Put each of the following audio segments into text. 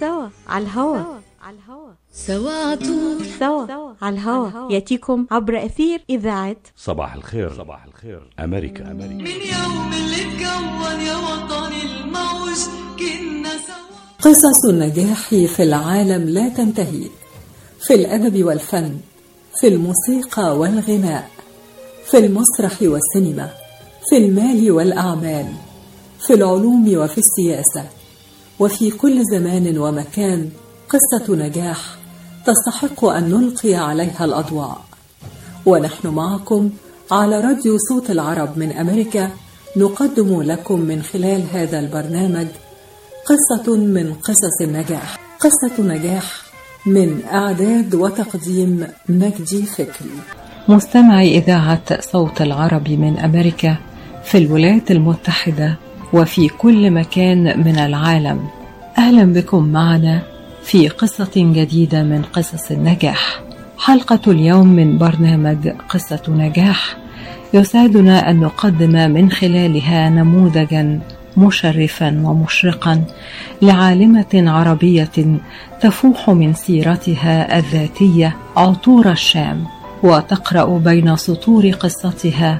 سوا على الهوا. سوا عطول سوا على الهوا. يأتيكم عبر أثير إذاعة صباح الخير. صباح الخير. أمريكا أمريكا. من يوم اللي اتكون يا وطني الموج كنا سوا. قصص النجاح في العالم لا تنتهي. في الأدب والفن في الموسيقى والغناء في المسرح والسينما في المال والأعمال في العلوم وفي السياسة. وفي كل زمان ومكان قصة نجاح تستحق أن نلقي عليها الأضواء. ونحن معكم على راديو صوت العرب من أمريكا نقدم لكم من خلال هذا البرنامج قصة من قصص النجاح. قصة نجاح من إعداد وتقديم مجدي فكري. مستمعي إذاعة صوت العرب من أمريكا في الولايات المتحدة وفي كل مكان من العالم. أهلا بكم معنا في قصة جديدة من قصص النجاح. حلقة اليوم من برنامج قصة نجاح. يسعدنا أن نقدم من خلالها نموذجا مشرفا ومشرقا لعالمة عربية تفوح من سيرتها الذاتية عطور الشام وتقرأ بين سطور قصتها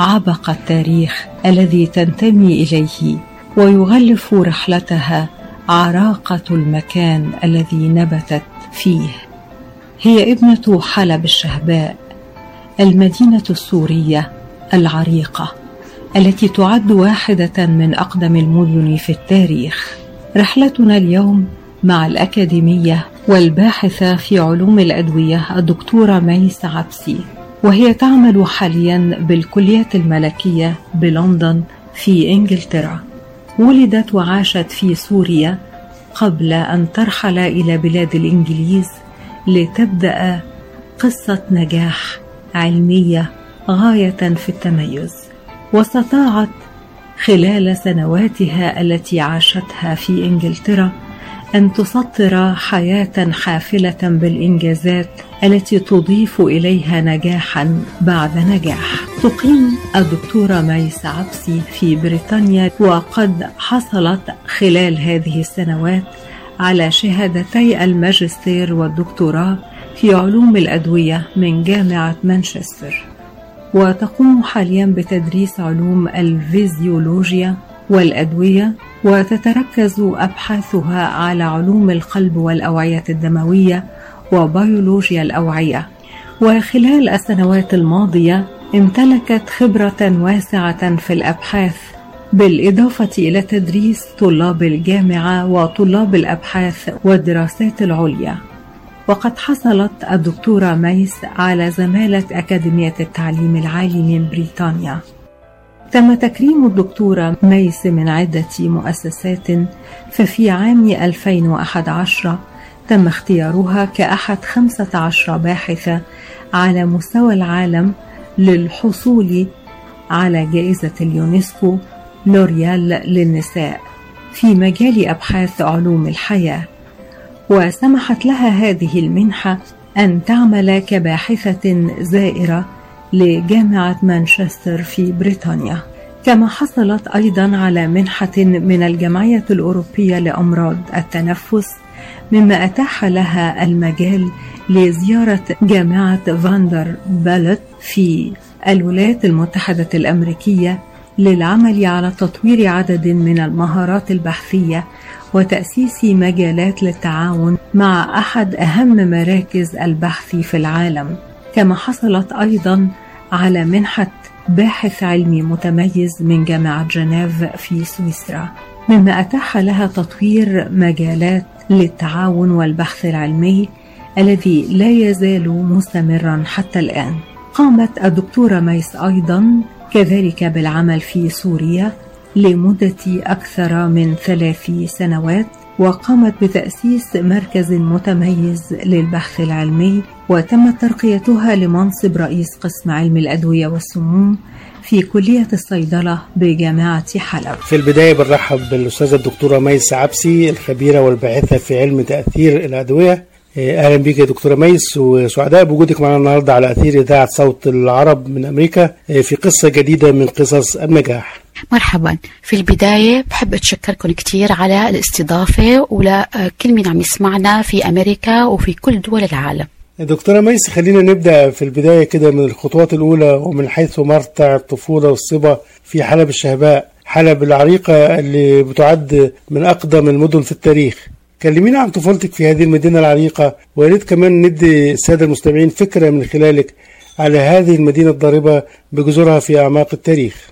عبق التاريخ الذي تنتمي إليه ويغلف رحلتها عراقة المكان الذي نبتت فيه هي ابنة حلب الشهباء المدينة السورية العريقة التي تعد واحدة من أقدم المدن في التاريخ. رحلتنا اليوم مع الأكاديمية والباحثة في علوم الأدوية الدكتورة ميس عبسي، وهي تعمل حاليا بالكلية الملكية بلندن في إنجلترا. ولدت وعاشت في سوريا قبل أن ترحل إلى بلاد الإنجليز لتبدأ قصة نجاح علمية غاية في التميز. واستطاعت خلال سنواتها التي عاشتها في إنجلترا أن تسطر حياة حافلة بالإنجازات التي تضيف إليها نجاحا بعد نجاح. تقيم الدكتورة ميس عبسي في بريطانيا وقد حصلت خلال هذه السنوات على شهادتي الماجستير والدكتوراه في علوم الأدوية من جامعة مانشستر. وتقوم حاليا بتدريس علوم الفيزيولوجيا والأدوية وتتركز أبحاثها على علوم القلب والأوعية الدموية وبيولوجيا الأوعية. وخلال السنوات الماضية امتلكت خبرة واسعة في الأبحاث بالإضافة إلى تدريس طلاب الجامعة وطلاب الأبحاث والدراسات العليا. وقد حصلت الدكتورة ميس على زمالة أكاديمية التعليم العالي من بريطانيا. تم تكريم الدكتورة ميس من عدة مؤسسات ففي عام 2011 تم اختيارها كأحد 15 باحثة على مستوى العالم للحصول على جائزة اليونسكو لوريال للنساء في مجال أبحاث علوم الحياة. وسمحت لها هذه المنحة أن تعمل كباحثة زائرة لجامعة مانشستر في بريطانيا. كما حصلت أيضا على منحة من الجمعية الأوروبية لأمراض التنفس مما أتاح لها المجال لزيارة جامعة فاندر بالت في الولايات المتحدة الأمريكية للعمل على تطوير عدد من المهارات البحثية وتأسيس مجالات للتعاون مع أحد أهم مراكز البحث في العالم. كما حصلت أيضا على منحة باحث علمي متميز من جامعة جنيف في سويسرا. مما أتاح لها تطوير مجالات للتعاون والبحث العلمي الذي لا يزال مستمرا حتى الآن. قامت الدكتورة ميس أيضا كذلك بالعمل في سوريا لمدة أكثر من ثلاث سنوات وقامت بتأسيس مركز متميز للبحث العلمي وتم ترقيتها لمنصب رئيس قسم علم الأدوية والسموم في كلية الصيدلة بجامعة حلب. في البداية بنرحب بالأستاذة الدكتورة ميس عبسي الخبيرة والباحثة في علم تأثير الأدوية. أهلا بك يا دكتورة ميس وسعداء بوجودك معنا النهاردة على أثير إذاعة صوت العرب من أمريكا في قصة جديدة من قصص النجاح. مرحبا. في البداية بحب أتشكركم كتير على الاستضافة ولكل مين عم يسمعنا في أمريكا وفي كل دول العالم. دكتورة ميس خلينا نبدأ في البداية كده من الخطوات الأولى ومن حيث مرتع الطفولة والصبا في حلب الشهباء. حلب العريقة اللي بتعد من أقدم المدن في التاريخ. كلمينا عن طفولتك في هذه المدينة العريقة ويا ريت كمان ندي السادة المستمعين فكرة من خلالك على هذه المدينة الضاربة بجذورها في أعماق التاريخ.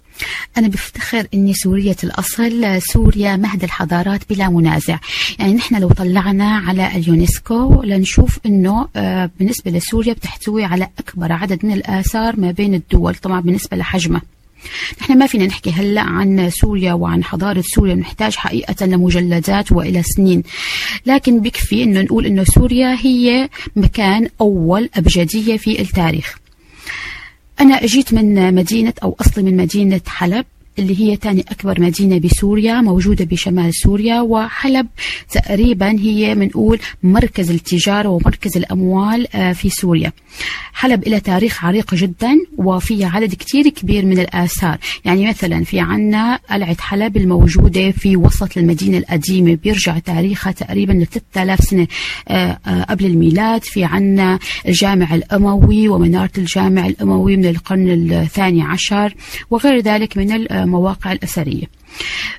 أنا بفتخر إني سورية الأصل سوريا مهد الحضارات بلا منازع. يعني نحن لو طلعنا على اليونسكو لنشوف إنه آه، بالنسبة لسوريا بتحتوي على أكبر عدد من الآثار ما بين الدول طبعا بالنسبة لحجمها. نحن ما فينا نحكي هلأ عن سوريا وعن حضارة سوريا نحتاج حقيقة لمجلدات وإلى سنين. لكن بكفي إنه نقول إنه سوريا هي مكان أول أبجدية في التاريخ. أنا جيت من مدينة أو أصلي من مدينة حلب. اللي هي ثاني أكبر مدينة بسوريا موجودة بشمال سوريا وحلب تقريبا هي بنقول مركز التجارة ومركز الأموال آه، في سوريا. حلب لها تاريخ عريق جدا وفيها عدد كتير كبير من الآثار. يعني مثلا في عنا قلعة حلب الموجودة في وسط المدينة القديمة بيرجع تاريخها تقريبا ل 3000 سنة آه، آه، قبل الميلاد. في عنا الجامع الأموي ومنارة الجامع الأموي من القرن الثاني عشر وغير ذلك من المواقع الأثرية.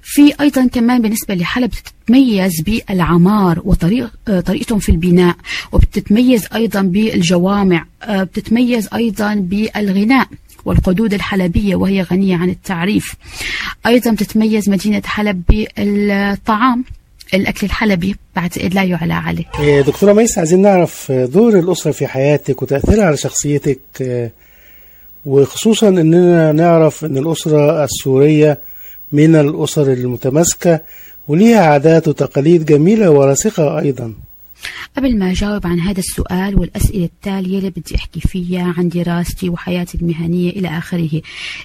في أيضا كمان بالنسبة لحلب بتتميز بالعمار وطريق آه، طريقتهم في البناء وبتتميز أيضا بالجوامع آه، بتتميز أيضا بالغناء والقدود الحلبية وهي غنية عن التعريف. أيضا تتميز مدينة حلب بالطعام الأكل الحلبي بعتقد لا يعلى عليه. إيه، دكتورة ميس عايزين نعرف دور الأسرة في حياتك وتأثيرها على شخصيتك آه، وخصوصا أننا نعرف أن الأسرة السورية من الأسر المتماسكة وليها عادات وتقاليد جميلة وراسخة أيضا. قبل ما أجاوب عن هذا السؤال والأسئلة التالية اللي بدي أحكي فيها عن دراستي وحياتي المهنية إلى آخره.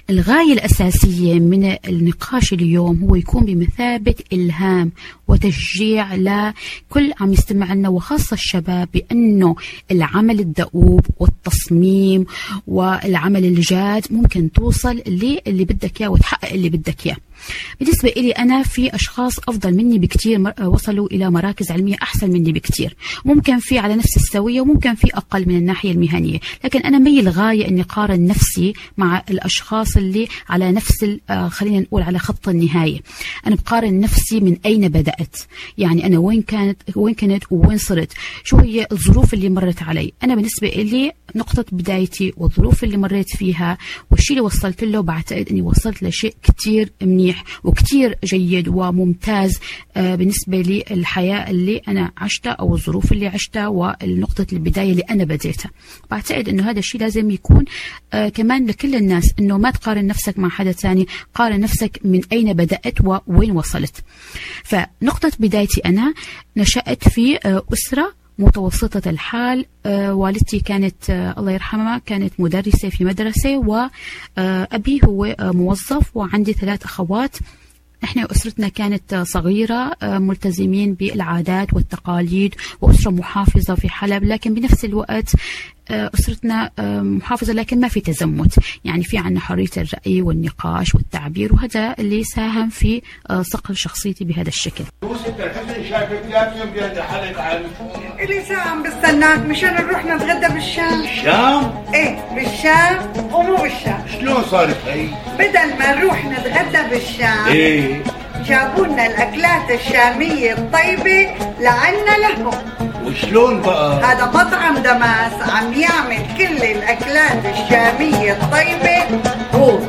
الغاية الأساسية من النقاش اليوم هو يكون بمثابة إلهام وتشجيع لكل عم يستمع لنا وخاصة الشباب بأنه العمل الدؤوب والتصميم والعمل الجاد ممكن توصل للي بدك إياه وتحقق اللي بدك إياه. بالنسبة إلي أنا في أشخاص أفضل مني بكتير وصلوا إلى مراكز علمية أحسن مني بكتير. ممكن في على نفس السوية وممكن في أقل من الناحية المهنية. لكن أنا مي الغاية أني قارن نفسي مع الأشخاص اللي على نفس آه، خلينا نقول على خط النهاية. أنا بقارن نفسي من أين بدأت؟ يعني أنا وين كانت وين كنت وين صرت؟ شو هي الظروف اللي مرت علي؟ أنا بالنسبة إلي نقطة بدايتي والظروف اللي مريت فيها والشيء اللي وصلت له بعتقد أني وصلت لشيء كتير منيح. وكتير جيد وممتاز آه، بالنسبة لي الحياة اللي أنا عشتها أو الظروف اللي عشتها والنقطة البداية اللي أنا بديتها. بعتقد أنه هذا الشيء لازم يكون آه، كمان لكل الناس أنه ما تقارن نفسك مع حدا ثاني قارن نفسك من أين بدأت ووين وصلت. فنقطة بدايتي أنا نشأت في آه، أسرة متوسطة الحال آه، والدتي كانت آه، الله يرحمها كانت مدرسة في مدرسة وأبي هو آه، موظف وعندي ثلاث أخوات. إحنا أسرتنا كانت صغيرة ملتزمين بالعادات والتقاليد وأسرة محافظة في حلب لكن بنفس الوقت آه، أسرتنا آه، محافظة لكن ما في تزمت. يعني في عنا حرية الرأي والنقاش والتعبير وهذا اللي ساهم في آه، صقل شخصيتي بهذا الشكل. إلي ساعة عم بستناك مشان نروح نتغدى بالشام. شام إيه بالشام. ومو بالشام. شلون صارت هي؟ بدل ما نروح نتغدى بالشام. إيه. جابوا لنا الأكلات الشامية الطيبة لعنا لهم. وشلون بقى؟ هذا مطعم دماس عم يعمل كل الأكلات الشامية الطيبة. هو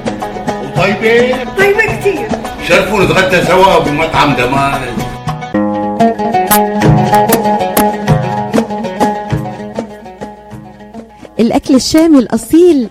وطيبة؟ طيبة كتير. شرفوا نتغدى سوا بمطعم دماس. الأكل الشامي الأصيل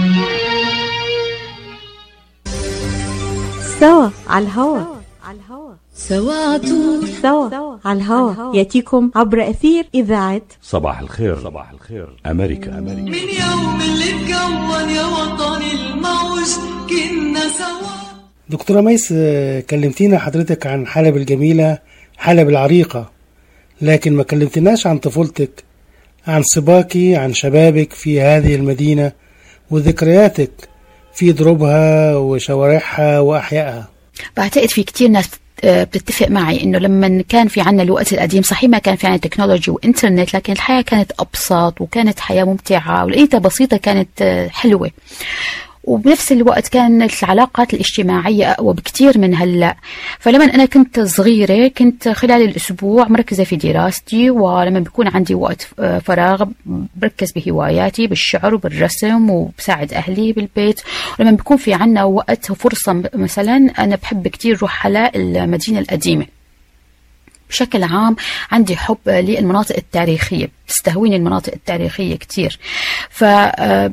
سوا على الهوا. سوا عطول سوا على الهوا. يأتيكم عبر أثير إذاعة صباح الخير. صباح الخير. أمريكا. أمريكا. من يوم اللي اتكون يا وطني الموج كنا سوا. دكتورة ميس آه، كلمتينا حضرتك عن حلب الجميلة حلب العريقة. لكن ما كلمتناش عن طفولتك عن صباكي عن شبابك في هذه المدينة وذكرياتك. في دروبها وشوارعها وأحيائها. بعتقد في كتير ناس آه، بتتفق معي إنه لما كان في عنا الوقت القديم صحيح ما كان في عنا تكنولوجي وإنترنت لكن الحياة كانت أبسط وكانت حياة ممتعة ولقيتها بسيطة كانت آه، حلوة. وبنفس الوقت كانت العلاقات الاجتماعية أقوى بكتير من هلأ. فلما أنا كنت صغيرة كنت خلال الأسبوع مركزة في دراستي ولما بيكون عندي وقت آه، فراغ بركز بهواياتي بالشعر وبالرسم وبساعد أهلي بالبيت. ولما بيكون في عنا وقت وفرصة مثلا أنا بحب كتير روح على المدينة القديمة. بشكل عام عندي حب للمناطق التاريخية بتستهويني المناطق التاريخية كتير. ف آه،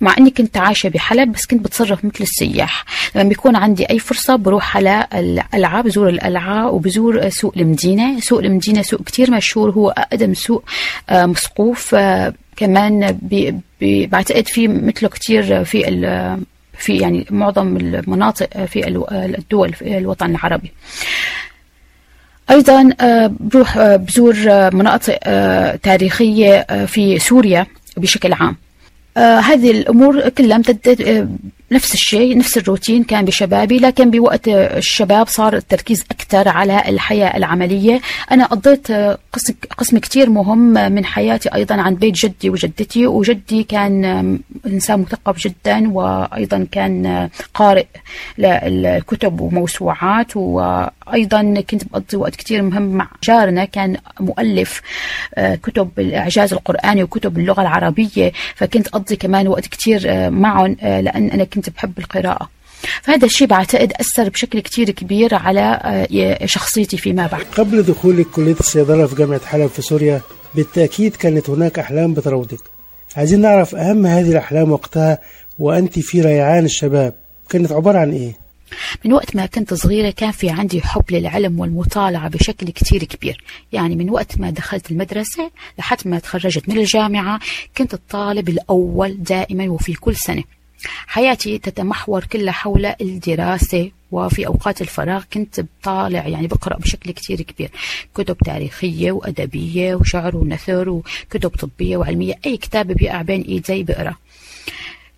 مع إني كنت عايشة بحلب بس كنت بتصرف مثل السياح. لما بيكون عندي أي فرصة بروح على القلعه بزور القلعه وبزور سوق المدينة. سوق المدينة سوق كتير مشهور هو أقدم سوق آه، مسقوف آه، كمان بي بي بعتقد في مثله كتير في في يعني معظم المناطق في الو- الدول في الوطن العربي. أيضا آه، بروح آه، بزور آه، مناطق آه، تاريخية آه، في سوريا بشكل عام. آه هذه الأمور كلها امتدت آه نفس الشيء نفس الروتين كان بشبابي لكن بوقت آه، الشباب صار التركيز أكثر على الحياة العملية. أنا قضيت آه، قسم قسم كثير مهم من حياتي أيضا عن بيت جدي وجدتي وجدي كان آم، إنسان مثقف جدا وأيضا كان آه، قارئ للكتب وموسوعات وأيضا كنت بقضي وقت كثير مهم مع جارنا كان مؤلف آه، كتب الإعجاز القرآني وكتب اللغة العربية فكنت أقضي كمان وقت كثير آه، معهم آه، لأن أنا كنت بحب القراءة. فهذا الشيء بعتقد أثر بشكل كثير كبير على شخصيتي فيما بعد. قبل دخولك كلية الصيدلة في جامعة حلب في سوريا بالتأكيد كانت هناك أحلام بتراودك عايزين نعرف أهم هذه الأحلام وقتها وأنت في ريعان الشباب كانت عبارة عن إيه؟ من وقت ما كنت صغيرة كان في عندي حب للعلم والمطالعة بشكل كتير كبير. يعني من وقت ما دخلت المدرسة لحد ما تخرجت من الجامعة كنت الطالب الأول دائما وفي كل سنة. حياتي تتمحور كلها حول الدراسة وفي أوقات الفراغ كنت بطالع يعني بقرأ بشكل كتير كبير. كتب تاريخية وأدبية وشعر ونثر وكتب طبية وعلمية. أي كتاب بيقع بين إيدي بقرأ.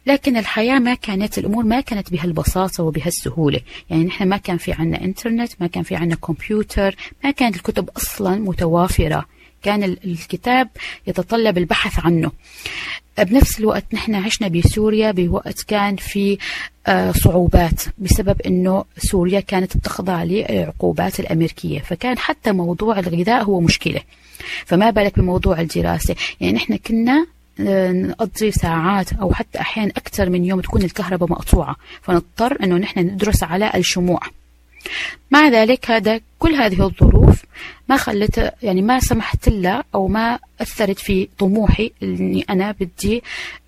لكن الحياة ما كانت الأمور ما كانت بهالبساطة وبهالسهولة. يعني نحن ما كان في عنا إنترنت ما كان في عنا كمبيوتر ما كانت الكتب أصلا متوافرة. كان ال- الكتاب يتطلب البحث عنه. بنفس الوقت نحن عشنا بسوريا بوقت كان في آه، صعوبات بسبب إنه سوريا كانت بتخضع للعقوبات الأمريكية. فكان حتى موضوع الغذاء هو مشكلة. فما بالك بموضوع الدراسة. يعني نحن كنا نقضي ساعات أو حتى أحيانا أكثر من يوم تكون الكهرباء مقطوعة فنضطر إنه نحن ندرس على الشموع. مع ذلك هذا كل هذه الظروف ما خلت يعني ما سمحت لها أو ما أثرت في طموحي إني أنا بدي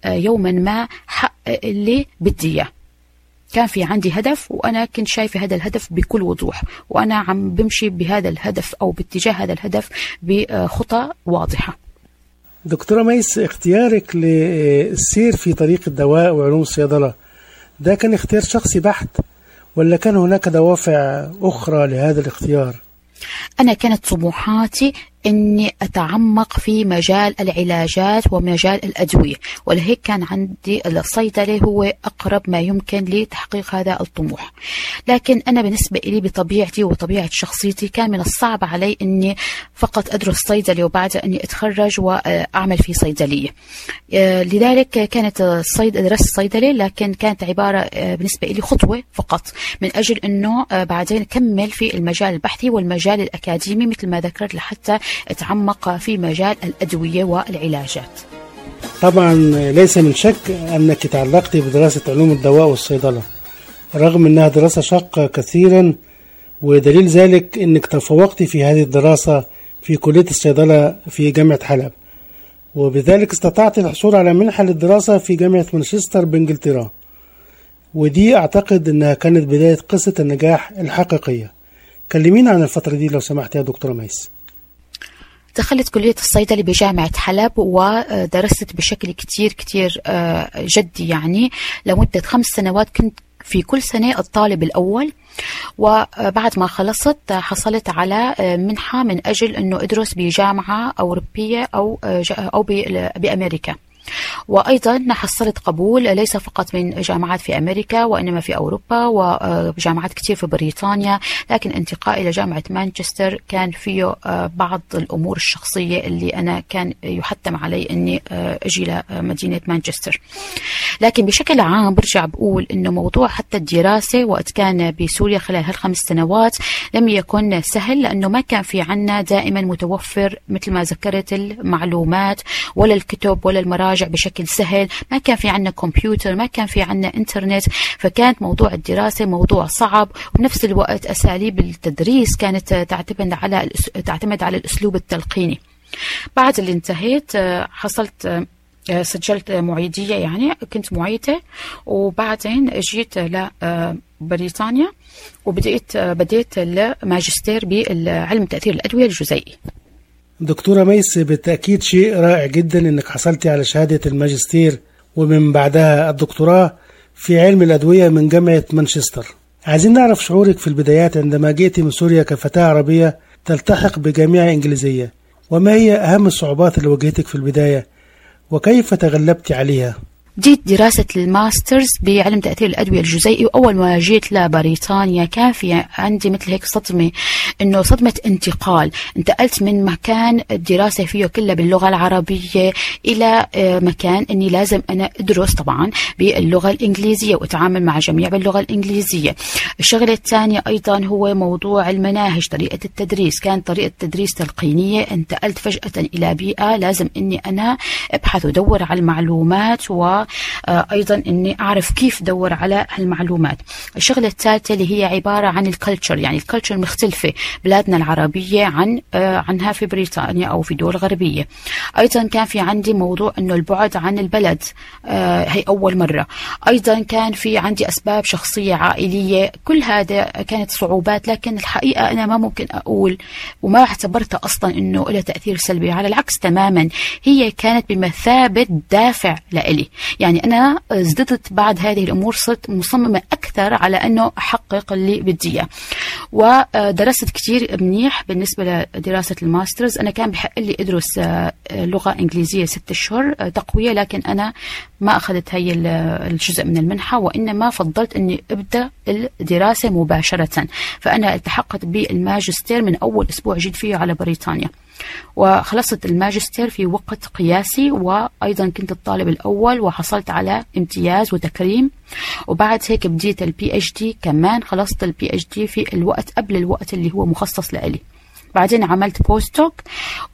آه، يوما ما حقق اللي بدي إياه. كان في عندي هدف وأنا كنت شايفة هذا الهدف بكل وضوح وأنا عم بمشي بهذا الهدف أو باتجاه هذا الهدف بخطى واضحة. دكتورة ميس اختيارك للسير في طريق الدواء وعلوم الصيدلة. ده كان اختيار شخصي بحت ولا كان هناك دوافع أخرى لهذا الاختيار؟ أنا كانت طموحاتي إني أتعمق في مجال العلاجات ومجال الأدوية. ولهيك كان عندي الصيدله هو أقرب ما يمكن لتحقيق هذا الطموح. لكن أنا بالنسبة لي بطبيعتي وطبيعة شخصيتي كان من الصعب علي إني فقط أدرس صيدله وبعد أني أتخرج وأعمل في صيدليه لذلك كانت الصيد درست صيدله لكن كانت عبارة بالنسبة لي خطوة فقط من أجل إنه بعدين أكمل في المجال البحثي والمجال الأكاديمي مثل ما ذكرت لحتى تعمق في مجال الأدوية والعلاجات. طبعا ليس من شك أنك تعلقت بدراسة علوم الدواء والصيدلة رغم أنها دراسة شاقة كثيرا ودليل ذلك أنك تفوقت في هذه الدراسة في كلية الصيدلة في جامعة حلب. وبذلك استطعت الحصول على منحة للدراسة في جامعة مانشستر بإنجلترا. ودي أعتقد أنها كانت بداية قصة النجاح الحقيقية. كلمينا عن الفترة دي لو سمحت يا دكتورة ميس. دخلت كلية الصيدلة بجامعة حلب ودرست بشكل كتير كتير آه، جدي يعني لمدة خمس سنوات كنت في كل سنة الطالب الأول. وبعد ما خلصت حصلت على آه، منحة من أجل أنه أدرس بجامعة أوروبية أو آه، أو بأمريكا. وأيضا حصلت قبول ليس فقط من جامعات في أمريكا وإنما في أوروبا وجامعات كثير في بريطانيا لكن انتقائي إلى جامعة مانشستر كان فيه آه، بعض الأمور الشخصية اللي أنا كان يحتم علي أني آه، أجي لمدينة مانشستر. لكن بشكل عام برجع بقول أنه موضوع حتى الدراسة وقت كان بسوريا خلال هالخمس سنوات لم يكن سهل لأنه ما كان في عنا دائما متوفر مثل ما ذكرت المعلومات ولا الكتب ولا المراجع نراجع بشكل سهل. ما كان في عنا كمبيوتر ما كان في عنا إنترنت فكانت موضوع الدراسة موضوع صعب. وبنفس الوقت أساليب التدريس كانت تعتمد على تعتمد على الأسلوب التلقيني. بعد اللي انتهيت حصلت سجلت معيدية يعني كنت معيدة. وبعدين جيت لبريطانيا وبدأت بديت الماجستير بعلم تأثير الأدوية الجزيئي. دكتورة ميس بالتأكيد شيء رائع جدا إنك حصلتي على شهادة الماجستير. ومن بعدها الدكتوراه في علم الأدوية من جامعة مانشستر. عايزين نعرف شعورك في البدايات عندما جئت من سوريا كفتاة عربية تلتحق بجامعة إنجليزية. وما هي أهم الصعوبات اللي واجهتك في البداية؟ وكيف تغلبت عليها؟ جيت دراسة الماسترز بعلم تأثير الأدوية الجزيئي وأول ما جيت لبريطانيا كان في عندي مثل هيك صدمة إنه صدمة انتقال. انتقلت من مكان الدراسة فيه كلها باللغة العربية إلى آه، مكان إني لازم أنا أدرس طبعا باللغة الإنجليزية وأتعامل مع جميع باللغة الإنجليزية. الشغلة الثانية أيضا هو موضوع المناهج طريقة التدريس. كان طريقة تدريس تلقينية. انتقلت فجأة إلى بيئة لازم إني أنا أبحث وأدور على المعلومات و أيضا إني أعرف كيف ادور على هالمعلومات. الشغلة الثالثة اللي هي عبارة عن ال culture يعني ال culture مختلفة بلادنا العربية عن آه، عنها في بريطانيا أو في دول غربية. أيضا كان في عندي موضوع إنه البعد عن البلد آه، هي أول مرة. أيضا كان في عندي أسباب شخصية عائلية. كل هذا كانت صعوبات لكن الحقيقة أنا ما ممكن أقول وما اعتبرتها أصلا إنه لها تأثير سلبي على العكس تماما هي كانت بمثابة دافع لإلي. يعني أنا ازددت بعد هذه الأمور صرت مصممة أكثر على أنه أحقق اللي بدي إياه. ودرست كثير منيح بالنسبة لدراسة الماسترز. أنا كان بحق لي أدرس آه، لغة إنجليزية ست أشهر آه، تقوية لكن أنا ما أخذت هي الجزء من المنحة وإنما فضلت أني أبدأ الدراسة مباشرة. فأنا التحقت بالماجستير من أول أسبوع جيت فيه على بريطانيا. وخلصت الماجستير في وقت قياسي وأيضا كنت الطالب الأول وحصلت على امتياز وتكريم. وبعد هيك بديت ال PhD كمان خلصت ال PhD في الوقت قبل الوقت اللي هو مخصص لإلي. بعدين عملت postdoc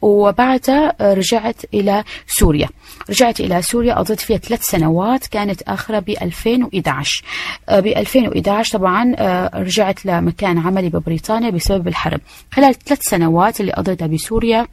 وبعدها رجعت إلى سوريا. رجعت إلى سوريا قضيت فيها ثلاث سنوات كانت آخرة ب 2011 ب 2011 طبعا آه، رجعت لمكان عملي ببريطانيا بسبب الحرب. خلال ثلاث سنوات اللي قضيتها بسوريا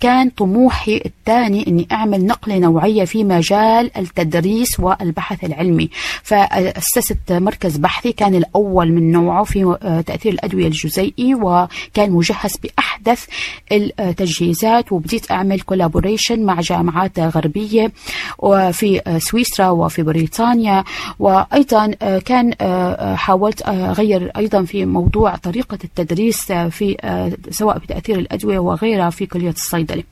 كان طموحي الثاني أني أعمل نقلة نوعية في مجال التدريس والبحث العلمي. فأسست مركز بحثي كان الأول من نوعه في آه، تأثير الأدوية الجزيئي وكان مجهز بأحد أحدث التجهيزات وبديت أعمل كولابوريشن مع جامعات غربية وفي سويسرا وفي بريطانيا. وأيضا آه، كان آه، حاولت أغير أيضا في موضوع طريقة التدريس في آه، سواء بتأثير الأدوية وغيرها في كلية الصيدلة.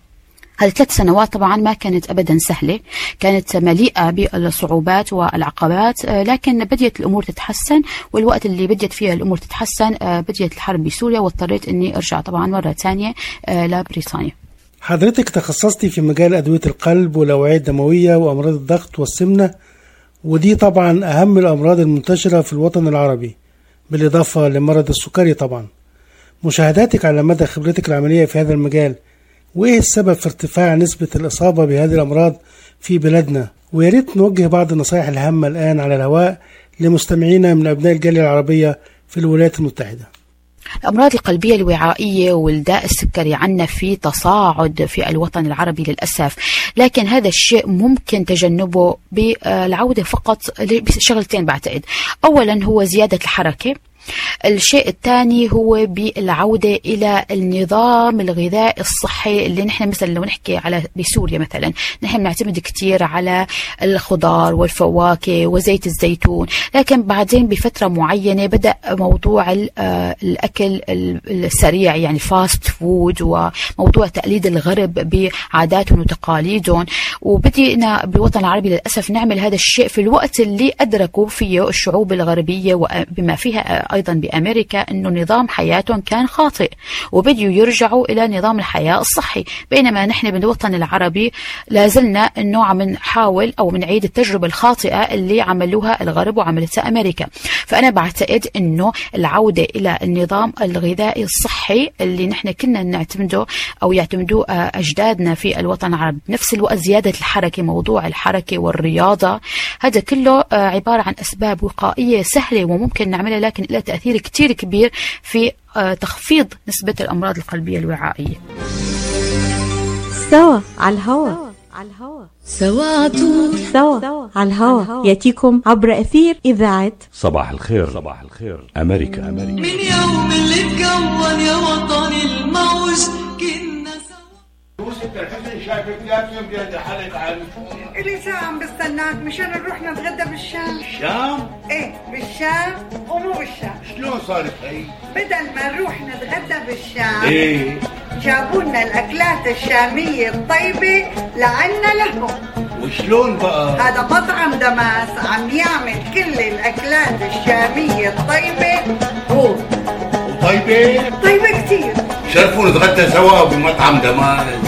هذه ثلاث سنوات طبعا ما كانت ابدا سهلة، كانت مليئة بالصعوبات والعقبات، آه، لكن بديت الأمور تتحسن والوقت اللي بديت فيها الأمور تتحسن آه، بديت الحرب بسوريا واضطريت إني أرجع طبعا مرة ثانية آه، لبريطانيا. حضرتك تخصصتي في مجال أدوية القلب والأوعية الدموية وأمراض الضغط والسمنة ودي طبعا أهم الأمراض المنتشرة في الوطن العربي بالإضافة لمرض السكري طبعا مشاهداتك على مدى خبرتك العملية في هذا المجال وإيه السبب في ارتفاع نسبة الإصابة بهذه الأمراض في بلادنا؟ ويا ريت نوجه بعض النصائح الهامة الآن على الهواء لمستمعينا من أبناء الجالية العربية في الولايات المتحدة. الأمراض القلبية الوعائية والداء السكري عنا في تصاعد في الوطن العربي للأسف لكن هذا الشيء ممكن تجنبه بالعودة فقط بشغلتين بعتقد. أولا هو زيادة الحركة الشيء الثاني هو بالعودة إلى النظام الغذائي الصحي اللي نحن مثلا لو نحكي على بسوريا مثلا نحن بنعتمد كثير على الخضار والفواكه وزيت الزيتون. لكن بعدين بفترة معينة بدأ موضوع آه، الأكل ال- السريع يعني fast food وموضوع تقليد الغرب بعاداتهم وتقاليدهم. وبدينا بالوطن العربي للأسف نعمل هذا الشيء في الوقت اللي أدركوا فيه الشعوب الغربية وبما فيها أيضا بأمريكا أنه نظام حياتهم كان خاطئ وبديوا يرجعوا إلى نظام الحياة الصحي. بينما نحن بالوطن العربي لازلنا أنه عم نحاول أو بنعيد التجربة الخاطئة اللي عملوها الغرب وعملتها أمريكا. فأنا بعتقد أنه العودة إلى النظام الغذائي الصحي اللي نحن كنا نعتمده أو يعتمدوه آه، أجدادنا في الوطن العربي. بنفس الوقت زيادة الحركة موضوع الحركة والرياضة هذا كله آه، عبارة عن أسباب وقائية سهلة وممكن نعملها لكن لها تأثير كتير كبير في آه، تخفيض نسبة الأمراض القلبية الوعائية. سوا على الهوا. سوا على طول. سوا على الهوا. يأتيكم عبر أثير إذاعة. صباح الخير. صباح الخير. أمريكا. أمريكا. من يوم اللي اتكون يا وطني الموج يوسف الحسن شايفك حالك عن إلي ساعة عم بستناك مشان نروح نتغدى بالشام. الشام إيه بالشام ومو بالشام. شلون صارت هي؟ بدل ما نروح نتغدى بالشام إيه. جابوا لنا الأكلات الشامية الطيبة لعنا لهم. وشلون بقى؟ هذا مطعم دماس عم يعمل كل الأكلات الشامية الطيبة. هو وطيبة؟ طيبة كتير. شرفوا نتغدى سوا بمطعم دماس.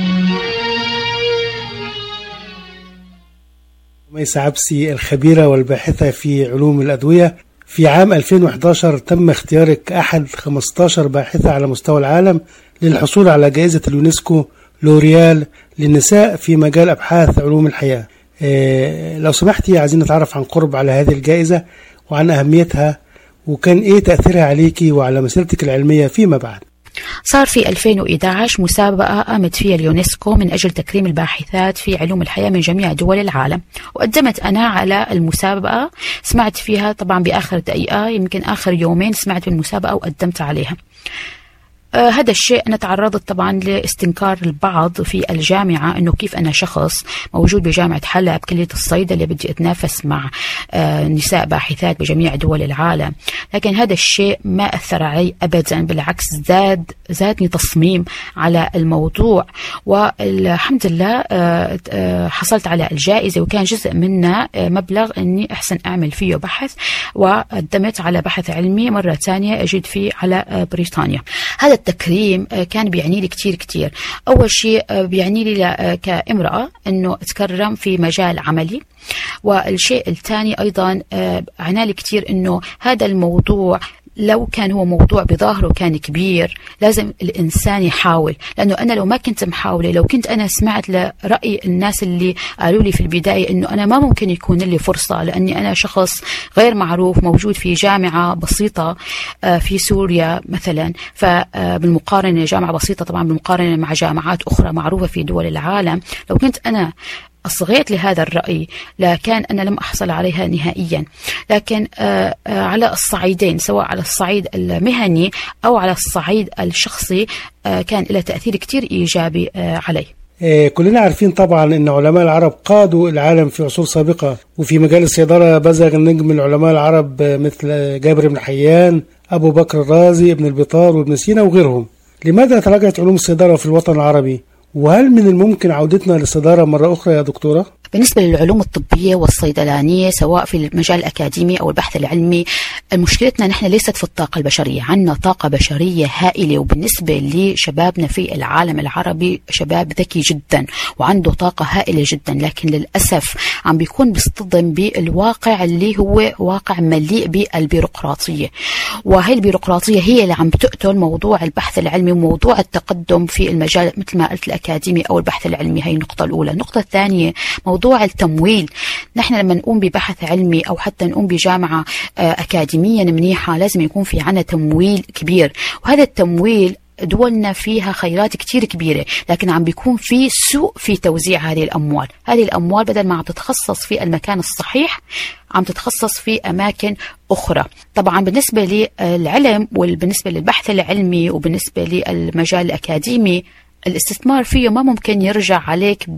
ميس عبسي الخبيرة والباحثة في علوم الأدوية. في عام 2011 تم اختيارك أحد 15 باحثة على مستوى العالم للحصول على جائزة اليونسكو لوريال للنساء في مجال أبحاث علوم الحياة. إيه لو سمحتي عايزين نتعرف عن قرب على هذه الجائزة وعن أهميتها وكان إيه تأثيرها عليكي وعلى مسيرتك العلمية فيما بعد. صار في 2011 مسابقة قامت فيها اليونسكو من أجل تكريم الباحثات في علوم الحياة من جميع دول العالم. وقدمت أنا على المسابقة. سمعت فيها طبعا بآخر دقيقة يمكن آخر يومين سمعت بالمسابقة وقدمت عليها. هذا الشيء أنا تعرضت طبعا لاستنكار البعض في الجامعة أنه كيف أنا شخص موجود بجامعة حلب كلية الصيدلة بدي أتنافس مع آه نساء باحثات بجميع دول العالم. لكن هذا الشيء ما أثر علي أبدا بالعكس زاد زادني تصميم على الموضوع. والحمد لله آه آه حصلت على الجائزة وكان جزء منها آه مبلغ أني أحسن أعمل فيه بحث وقدمت على بحث علمي مرة ثانية أجد فيه على آه بريطانيا. هذا التكريم آه، كان بيعني لي كثير كثير أول شيء آه، بيعني لي ل- كامرأة أنه أتكرم في مجال عملي. والشيء الثاني أيضا آه، عنى لي كثير أنه هذا الموضوع لو كان هو موضوع بظاهره كان كبير لازم الإنسان يحاول. لأنه أنا لو ما كنت محاولة لو كنت أنا سمعت لرأي الناس اللي قالوا لي في البداية أنه أنا ما ممكن يكون لي فرصة لأني أنا شخص غير معروف موجود في جامعة بسيطة آه، في سوريا مثلا. فبالمقارنة جامعة بسيطة طبعا بالمقارنة مع جامعات أخرى معروفة في دول العالم. لو كنت أنا أصغيت لهذا الرأي لكان أنا لم أحصل عليها نهائيا. لكن آه، آه، على الصعيدين سواء على الصعيد المهني أو على الصعيد الشخصي آه، كان له تأثير كتير إيجابي علي آه، كلنا عارفين طبعا إن علماء العرب قادوا العالم في عصور سابقة وفي مجال الصيدلة بزغ النجم العلماء العرب مثل جابر بن حيان أبو بكر الرازي ابن البطار وابن سينا وغيرهم. لماذا تراجعت علوم الصيدلة في الوطن العربي؟ وهل من الممكن عودتنا للصيدله مرة أخرى يا دكتورة؟ بالنسبة للعلوم الطبية والصيدلانية سواء في المجال الأكاديمي أو البحث العلمي مشكلتنا نحن ليست في الطاقة البشرية. عندنا طاقة بشرية هائلة وبالنسبة لشبابنا في العالم العربي شباب ذكي جدا وعنده طاقة هائلة جدا. لكن للأسف عم بيكون بيصطدم بالواقع اللي هو واقع مليء بالبيروقراطية. وهي البيروقراطية هي اللي عم تقتل موضوع البحث العلمي وموضوع التقدم في المجال مثل ما قلت الأكاديمي أو البحث العلمي. هي النقطة الأولى. النقطة الثانية موضوع التمويل. نحن لما نقوم ببحث علمي أو حتى نقوم بجامعة آه، أكاديميا منيحة لازم يكون في عنا تمويل كبير. وهذا التمويل دولنا فيها خيرات كتير كبيرة لكن عم بيكون في سوء في توزيع هذه الأموال. هذه الأموال بدل ما عم تتخصص في المكان الصحيح عم تتخصص في أماكن أخرى. طبعا بالنسبة للعلم وبالنسبة للبحث العلمي وبالنسبة للمجال الأكاديمي الاستثمار فيه ما ممكن يرجع عليك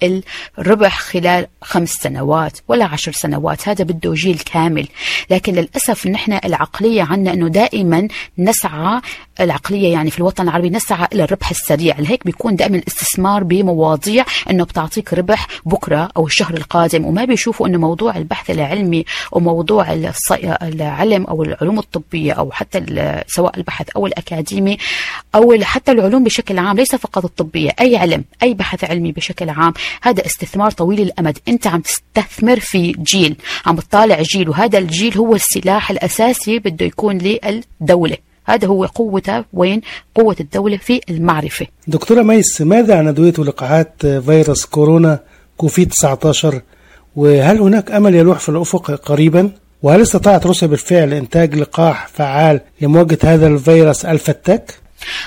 بالربح خلال خمس سنوات ولا عشر سنوات هذا بده جيل كامل. لكن للأسف نحن العقلية عنا أنه دائما نسعى العقلية يعني في الوطن العربي نسعى إلى الربح السريع. لهيك بيكون دائما الاستثمار بمواضيع أنه بتعطيك ربح بكرة أو الشهر القادم. وما بيشوفوا أنه موضوع البحث العلمي وموضوع العلم أو العلوم الطبية أو حتى سواء البحث أو الأكاديمي أو حتى العلوم بشكل عام ليس فقط الطبية أي علم أي بحث علمي بشكل عام هذا استثمار طويل الأمد. أنت عم تستثمر في جيل عم تطالع جيل وهذا الجيل هو السلاح الأساسي بده يكون للدولة. هذا هو قوته. وين؟ قوة الدولة في المعرفة. دكتورة ميس ماذا عن أدوية ولقاحات فيروس كورونا كوفيد 19 وهل هناك أمل يلوح في الأفق قريبا؟ وهل استطاعت روسيا بالفعل إنتاج لقاح فعال لمواجهة هذا الفيروس الفتاك؟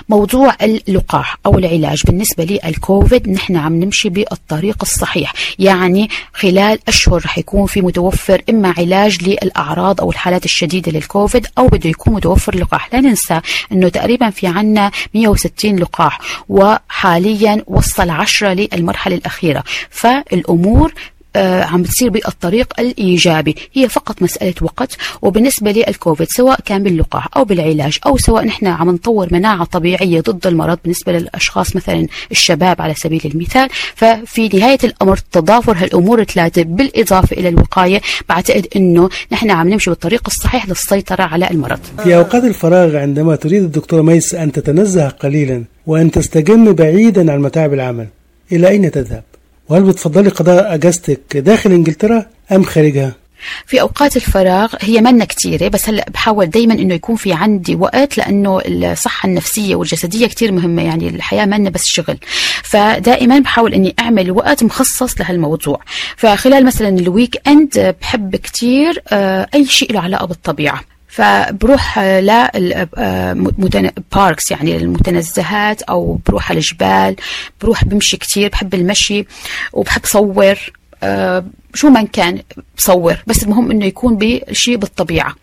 موضوع اللقاح أو العلاج بالنسبة للكوفيد نحن عم نمشي بالطريق الصحيح. يعني خلال أشهر رح يكون في متوفر إما علاج للأعراض أو الحالات الشديدة للكوفيد أو بده يكون متوفر لقاح. لا ننسى إنه تقريبا في عنا 160 لقاح وحاليا وصل 10 للمرحلة الأخيرة. فالأمور عم بتصير بالطريق الإيجابي. هي فقط مسألة وقت وبالنسبة للكوفيد سواء كان باللقاح أو بالعلاج أو سواء نحن عم نطور مناعة طبيعية ضد المرض بالنسبة للأشخاص مثلا الشباب على سبيل المثال. ففي نهاية الأمر تضافر هالأمور الثلاثة بالإضافة إلى الوقاية. بعتقد إنه نحن عم نمشي بالطريق الصحيح للسيطرة على المرض. في أوقات الفراغ عندما تريد الدكتورة ميس أن تتنزه قليلا وأن تستجم بعيدا عن متاعب العمل إلى أين تذهب؟ وهل بتفضلي قضاء أجازتك داخل إنجلترا أم خارجها؟ في أوقات الفراغ هي منا كتيرة بس هلأ بحاول دائما إنه يكون في عندي وقت لأنه الصحة النفسية والجسدية كتير مهمة يعني الحياة منا بس شغل. فدائما بحاول إني أعمل وقت مخصص لهالموضوع. فخلال مثلا ال weekend بحب كتير آه، أي شيء له علاقة بالطبيعة. فبروح ل باركس يعني المتنزهات أو بروح على الجبال بروح بمشي كتير بحب المشي وبحب صور آه، شو ما كان بصور بس المهم إنه يكون بشيء بالطبيعة.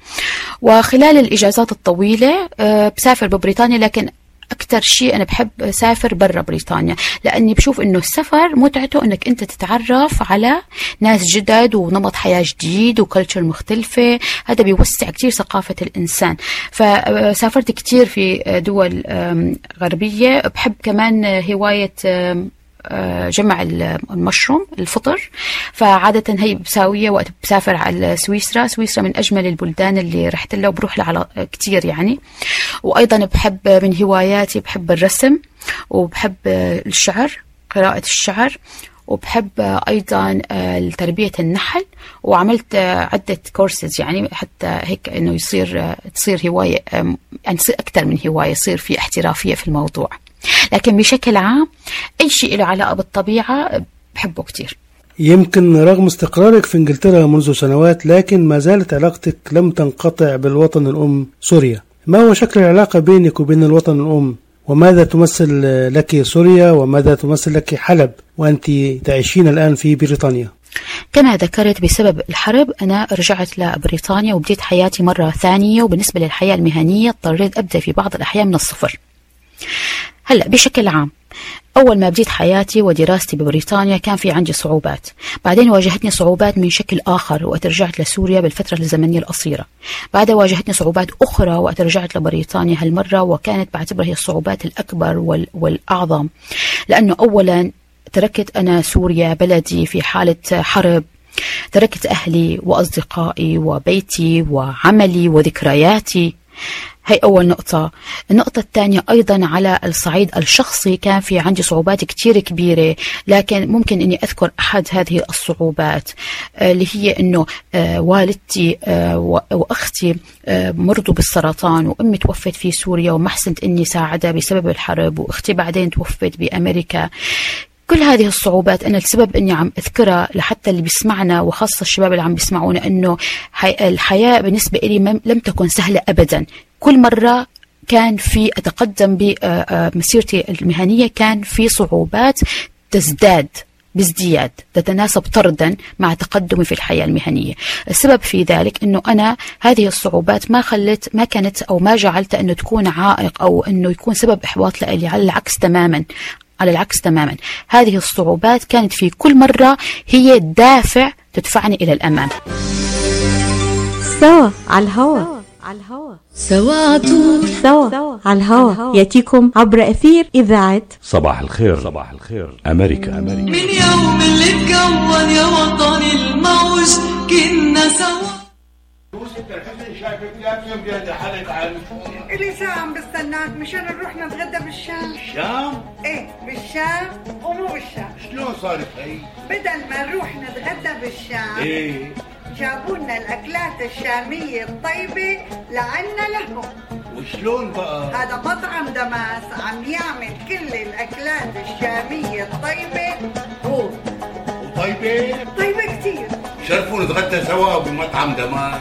وخلال الإجازات الطويلة آه، بسافر ببريطانيا لكن أكثر شيء أنا بحب أسافر برا بريطانيا لأني بشوف إنه السفر متعته إنك أنت تتعرف على ناس جدد ونمط حياة جديد وكلتشر مختلفة هذا بيوسع كثير ثقافة الإنسان. فسافرت كثير في دول غربية بحب كمان هواية جمع المشروم الفطر. فعادة هي بساوية وقت بسافر على سويسرا. سويسرا من أجمل البلدان اللي رحت لها وبروح لها على كتير يعني. وأيضا بحب من هواياتي بحب الرسم وبحب الشعر قراءة الشعر. وبحب أيضا تربية النحل. وعملت عدة كورسز يعني حتى هيك إنه يصير تصير هواية يعني تصير أكثر من هواية يصير في احترافية في الموضوع. لكن بشكل عام أي شيء له علاقة بالطبيعة بحبه كتير. يمكن رغم استقرارك في إنجلترا منذ سنوات لكن ما زالت علاقتك لم تنقطع بالوطن الأم سوريا. ما هو شكل العلاقة بينك وبين الوطن الأم؟ وماذا تمثل لك سوريا؟ وماذا تمثل لك حلب؟ وأنت تعيشين الآن في بريطانيا. كما ذكرت بسبب الحرب أنا رجعت لبريطانيا وبديت حياتي مرة ثانية. وبالنسبة للحياة المهنية اضطريت أبدأ في بعض الأحيان من الصفر. هلا بشكل عام أول ما بديت حياتي ودراستي ببريطانيا كان في عندي صعوبات. بعدين واجهتني صعوبات من شكل آخر وقت رجعت لسوريا بالفترة الزمنية القصيرة. بعدها واجهتني صعوبات أخرى وقت رجعت لبريطانيا هالمرة وكانت بعتبرها هي الصعوبات الأكبر وال... والأعظم. لأنه أولا تركت أنا سوريا بلدي في حالة حرب. تركت أهلي وأصدقائي وبيتي وعملي وذكرياتي. هي أول نقطة. النقطة الثانية أيضا على الصعيد الشخصي. كان في عندي صعوبات كتير كبيرة لكن ممكن أني أذكر أحد هذه الصعوبات آه، اللي هي أنه آه، والدتي آه، وأختي مرضوا بالسرطان وأمي توفت في سوريا وما حسنت أني ساعدها بسبب الحرب وأختي بعدين توفت بأمريكا. كل هذه الصعوبات أنا السبب أني عم أذكرها لحتى اللي بيسمعنا وخاصة الشباب اللي عم بيسمعونا أنه الحياة بالنسبة لي لم تكن سهلة أبدا. كل مرة كان في أتقدم بمسيرتي المهنية كان في صعوبات تزداد بازدياد تتناسب طردا مع تقدمي في الحياة المهنية. السبب في ذلك أنه أنا هذه الصعوبات ما خلت ما كانت أو ما جعلت أنه تكون عائق أو أنه يكون سبب إحباط لي على العكس تماما. على العكس تماما. هذه الصعوبات كانت في كل مرة هي دافع تدفعني إلى الأمام. سوا على الهوا. على الهوا سوا عطول سوا على الهوا. يأتيكم عبر أثير إذاعة. صباح الخير. صباح الخير. أمريكا. أمريكا. من يوم اللي اتكون يا وطني الموج كنا سوا. إلي ساعة عم بستناك مشان نروح نتغدى بالشام شام؟ إيه بالشام ومو بالشام شلون صارت هي؟ بدل ما نروح نتغدى بالشام إيه جابوا لنا الأكلات الشامية الطيبة لعنا لهم وشلون بقى؟ هذا مطعم دماس عم يعمل كل الأكلات الشامية الطيبة. هو. وطيبة؟ طيبة كتير شرفوا نتغدى سوا بمطعم دماس.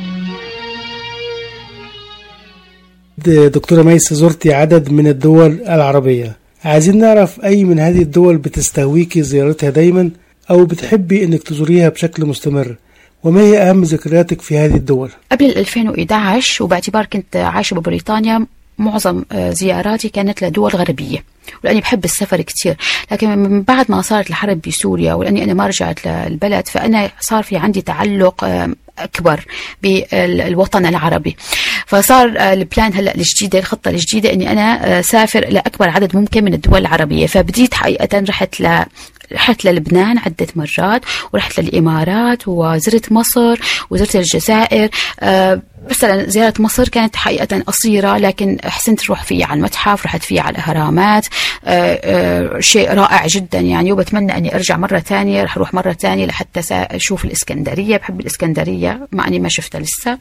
دكتورة ميس زرتي عدد من الدول العربية. عايزين نعرف أي من هذه الدول بتستهويكي زيارتها دايما أو بتحبي إنك تزوريها بشكل مستمر. وما هي أهم ذكرياتك في هذه الدول؟ قبل ال 2011 وباعتبار كنت عايشة ببريطانيا معظم آه، زياراتي كانت لدول غربية. ولأني بحب السفر كثير لكن من بعد ما صارت الحرب بسوريا ولأني أنا ما رجعت للبلد فأنا صار في عندي تعلق أكبر بالوطن العربي. فصار آه، البلان هلأ الجديدة الخطة الجديدة إني أنا آه، سافر لأكبر عدد ممكن من الدول العربية. فبديت حقيقة رحت رحت للبنان عدة مرات ورحت للإمارات وزرت مصر وزرت الجزائر. أه مثلا زيارة مصر كانت حقيقة قصيرة لكن حسنت روح فيها على المتحف رحت فيها على الأهرامات. أه أه شيء رائع جدا يعني وبتمنى أني أرجع مرة ثانية رح أروح مرة ثانية لحتى أشوف الإسكندرية. بحب الإسكندرية مع أني ما شفتها لسه.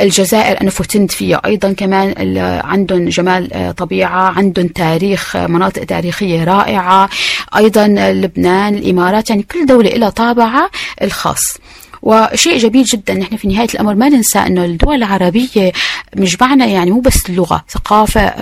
الجزائر أنا فتنت فيها أيضا كمان عندهم جمال طبيعة عندهم تاريخ مناطق تاريخية رائعة. أيضا لبنان الإمارات يعني كل دولة لها طابعها الخاص. وشيء جميل جدا نحن في نهاية الأمر ما ننسى إنه الدول العربية مجمعنا يعني مو بس اللغة ثقافة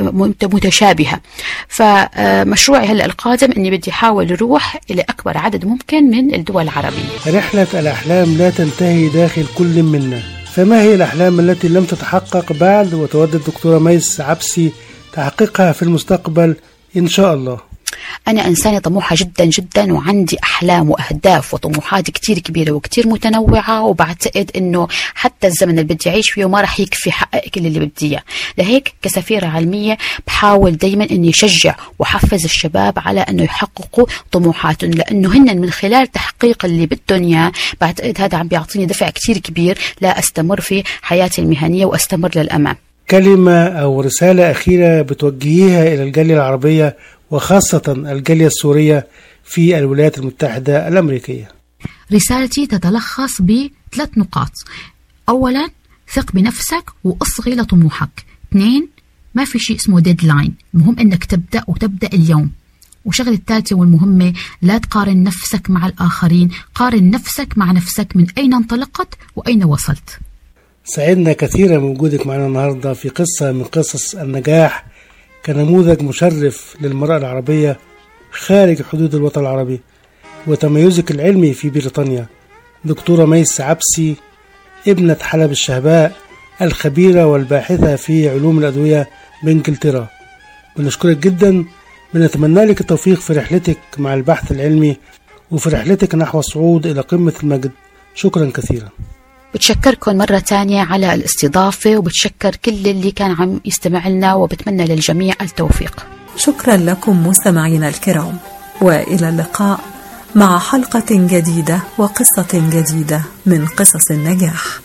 متشابهة. فمشروعي هلأ القادم إني بدي أحاول أروح إلى أكبر عدد ممكن من الدول العربية. رحلة الأحلام لا تنتهي داخل كل منا. فما هي الأحلام التي لم تتحقق بعد؟ وتود الدكتوره ميس عبسي تحقيقها في المستقبل إن شاء الله. أنا إنسانة طموحة جدا جدا وعندي أحلام وأهداف وطموحات كتير كبيرة وكتير متنوعة وبعتقد إنه حتى الزمن اللي بدي أعيش فيه ما رح يكفي حقق كل اللي بدي إياه لهيك كسفيرة علمية بحاول دايما إني أشجع وحفز الشباب على إنه يحققوا طموحاتهم لأنه هن من خلال تحقيق اللي بدهم إياه بعتقد هذا عم بيعطيني دفع كتير كبير لا أستمر في حياتي المهنية وأستمر للأمام. كلمة أو رسالة أخيرة بتوجهيها إلى الجالية العربية وخاصة الجالية السورية في الولايات المتحدة الأمريكية. رسالتي تتلخص بثلاث نقاط. أولا ثق بنفسك وأصغي لطموحك. اثنين ما في شيء اسمه ديدلاين المهم أنك تبدأ وتبدأ اليوم. وشغلة الثالثة والمهمة لا تقارن نفسك مع الآخرين. قارن نفسك مع نفسك من أين انطلقت وأين وصلت. سعدنا كثيرا بوجودك معنا النهاردة في قصة من قصص النجاح كنموذج مشرف للمرأة العربية خارج حدود الوطن العربي وتميزك العلمي في بريطانيا دكتورة ميس عبسي ابنة حلب الشهباء الخبيرة والباحثة في علوم الأدوية بإنجلترا. بنشكرك جدا بنتمنى لك التوفيق في رحلتك مع البحث العلمي وفي رحلتك نحو الصعود إلى قمة المجد. شكرا كثيرا. بتشكركم مرة تانية على الاستضافة وبتشكر كل اللي كان عم يستمع لنا وبتمنى للجميع التوفيق. شكرا لكم مستمعينا الكرام وإلى اللقاء مع حلقة جديدة وقصة جديدة من قصص النجاح.